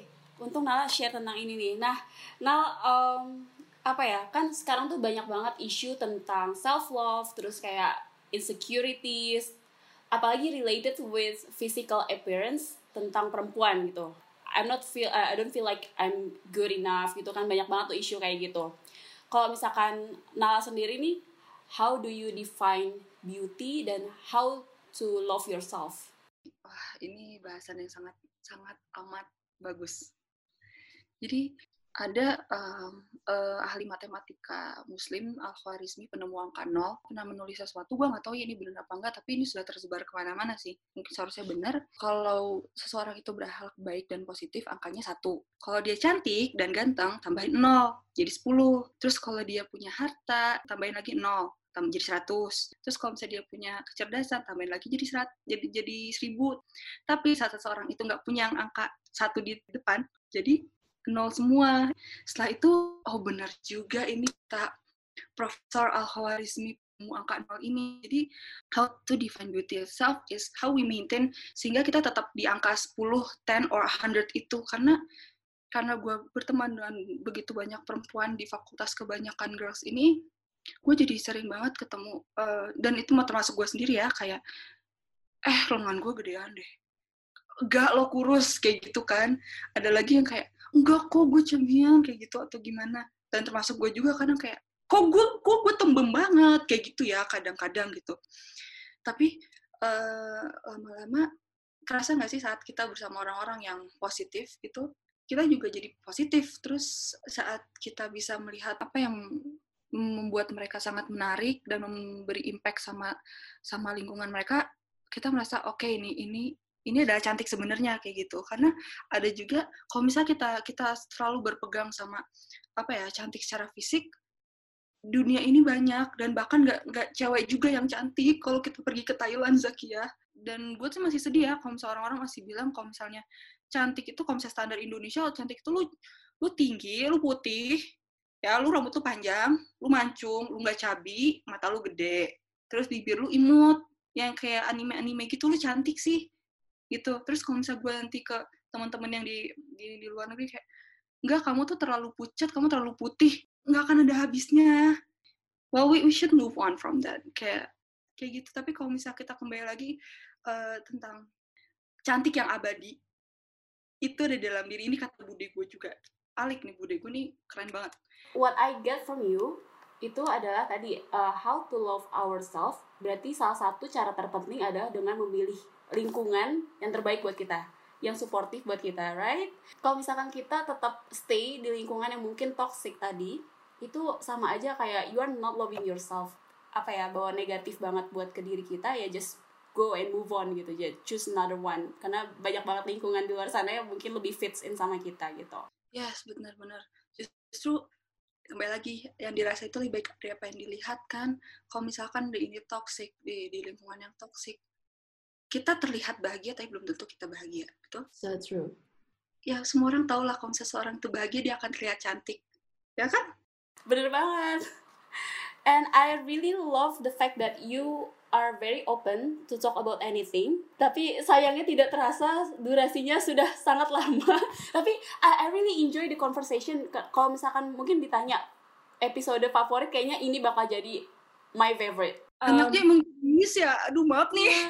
untung Nala share tentang ini nih. Nah Nal um, apa ya kan sekarang tuh banyak banget isu tentang self love terus kayak insecurities apalagi related with physical appearance tentang perempuan gitu I'm not feel uh, I don't feel like I'm good enough gitu kan banyak banget tuh isu kayak gitu. Kalau misalkan Nala sendiri nih, how do you define beauty dan how to love yourself? Wah, ini bahasan yang sangat sangat amat bagus. Jadi ada um, uh, ahli matematika muslim Al-Khwarizmi penemu angka nol pernah menulis sesuatu gue nggak tahu ya ini benar apa enggak tapi ini sudah tersebar ke mana-mana sih. Mungkin seharusnya benar. Kalau seseorang itu berakhlak baik dan positif angkanya satu. Kalau dia cantik dan ganteng tambahin nol jadi 10 terus kalau dia punya harta tambahin lagi nol tambah jadi 100. Terus kalau misalnya dia punya kecerdasan, tambahin lagi jadi serat, jadi jadi 1000. Tapi saat seseorang itu nggak punya angka satu di depan, jadi nol semua. Setelah itu, oh benar juga ini tak Profesor Al-Khawarizmi angka nol ini. Jadi, how to define beauty itself is how we maintain sehingga kita tetap di angka 10, 10, or 100 itu. Karena karena gue berteman dengan begitu banyak perempuan di fakultas kebanyakan girls ini, gue jadi sering banget ketemu, uh, dan itu termasuk gue sendiri ya, kayak, eh lengan gue gedean deh. Gak lo kurus, kayak gitu kan. Ada lagi yang kayak, enggak kok gue cemian kayak gitu atau gimana. Dan termasuk gue juga kadang kayak kok gue kok gue tembem banget kayak gitu ya kadang-kadang gitu. Tapi uh, lama-lama kerasa nggak sih saat kita bersama orang-orang yang positif gitu kita juga jadi positif. Terus saat kita bisa melihat apa yang membuat mereka sangat menarik dan memberi impact sama sama lingkungan mereka kita merasa oke okay, ini ini ini adalah cantik sebenarnya kayak gitu. Karena ada juga kalau misalnya kita kita terlalu berpegang sama apa ya cantik secara fisik dunia ini banyak dan bahkan nggak nggak cewek juga yang cantik kalau kita pergi ke Thailand Zakia. Dan gue tuh masih sedih ya kalau misalnya orang-orang masih bilang kalau misalnya cantik itu kalau misalnya standar Indonesia cantik itu lu lu tinggi lu putih ya lu rambut lu panjang lu mancung lu nggak cabi mata lu gede. Terus bibir lu imut yang kayak anime-anime gitu lu cantik sih gitu. Terus kalau misalnya gue nanti ke teman-teman yang di, di di luar negeri kayak enggak kamu tuh terlalu pucat kamu terlalu putih. Nggak akan ada habisnya. Well we, we should move on from that. Kayak kayak gitu. Tapi kalau misalnya kita kembali lagi uh, tentang cantik yang abadi itu ada dalam diri. Ini kata bude gue juga. Alik nih bude gue nih keren banget. What I get from you itu adalah tadi uh, how to love ourselves. Berarti salah satu cara terpenting adalah dengan memilih lingkungan yang terbaik buat kita yang suportif buat kita right? Kalau misalkan kita tetap stay di lingkungan yang mungkin toxic tadi itu sama aja kayak you are not loving yourself. Apa ya bawa negatif banget buat ke diri kita ya just go and move on gitu ya choose another one. Karena banyak banget lingkungan di luar sana yang mungkin lebih fits in sama kita gitu. Yes benar-benar. Justru kembali lagi yang dirasa itu lebih baik dari apa yang dilihat kan. Kalau misalkan di ini toxic di di lingkungan yang toxic kita terlihat bahagia tapi belum tentu kita bahagia betul? So true. Ya semua orang tahu lah kalau seseorang itu bahagia dia akan terlihat cantik. Ya kan? Bener banget. And I really love the fact that you are very open to talk about anything. Tapi sayangnya tidak terasa durasinya sudah sangat lama. Tapi I, I really enjoy the conversation. Kalau misalkan mungkin ditanya episode favorit kayaknya ini bakal jadi my favorite. Anaknya um, emang ya. Aduh maaf nih. yeah.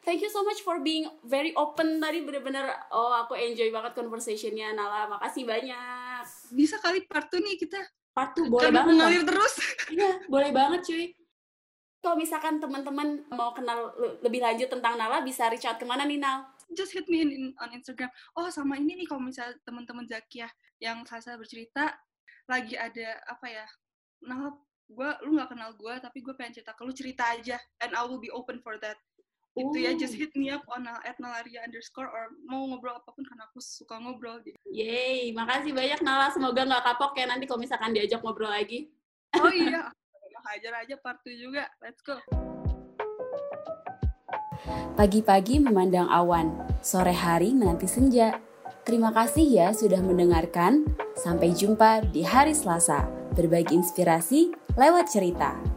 Thank you so much for being very open tadi bener-bener oh aku enjoy banget conversationnya Nala. Makasih banyak. Bisa kali part 2 nih kita. Part 2 boleh banget. mengalir terus. Iya boleh banget cuy. Kalau misalkan teman-teman mau kenal lebih lanjut tentang Nala bisa reach out ke mana nih Nal? Just hit me in, in on Instagram. Oh sama ini nih kalau misalnya teman-teman Zakia yang saya bercerita lagi ada apa ya Nala gue lu nggak kenal gue tapi gue pengen cerita ke lu cerita aja and I will be open for that itu ya just hit me up on uh, @nalaria underscore or mau ngobrol apa pun karena aku suka ngobrol gitu. Yeay, makasih banyak Nala. Semoga nggak kapok ya nanti kalau misalkan diajak ngobrol lagi. Oh iya, hajar aja part 2 juga. Let's go. Pagi-pagi memandang awan, sore hari menanti senja. Terima kasih ya sudah mendengarkan. Sampai jumpa di hari Selasa. Berbagi inspirasi lewat cerita.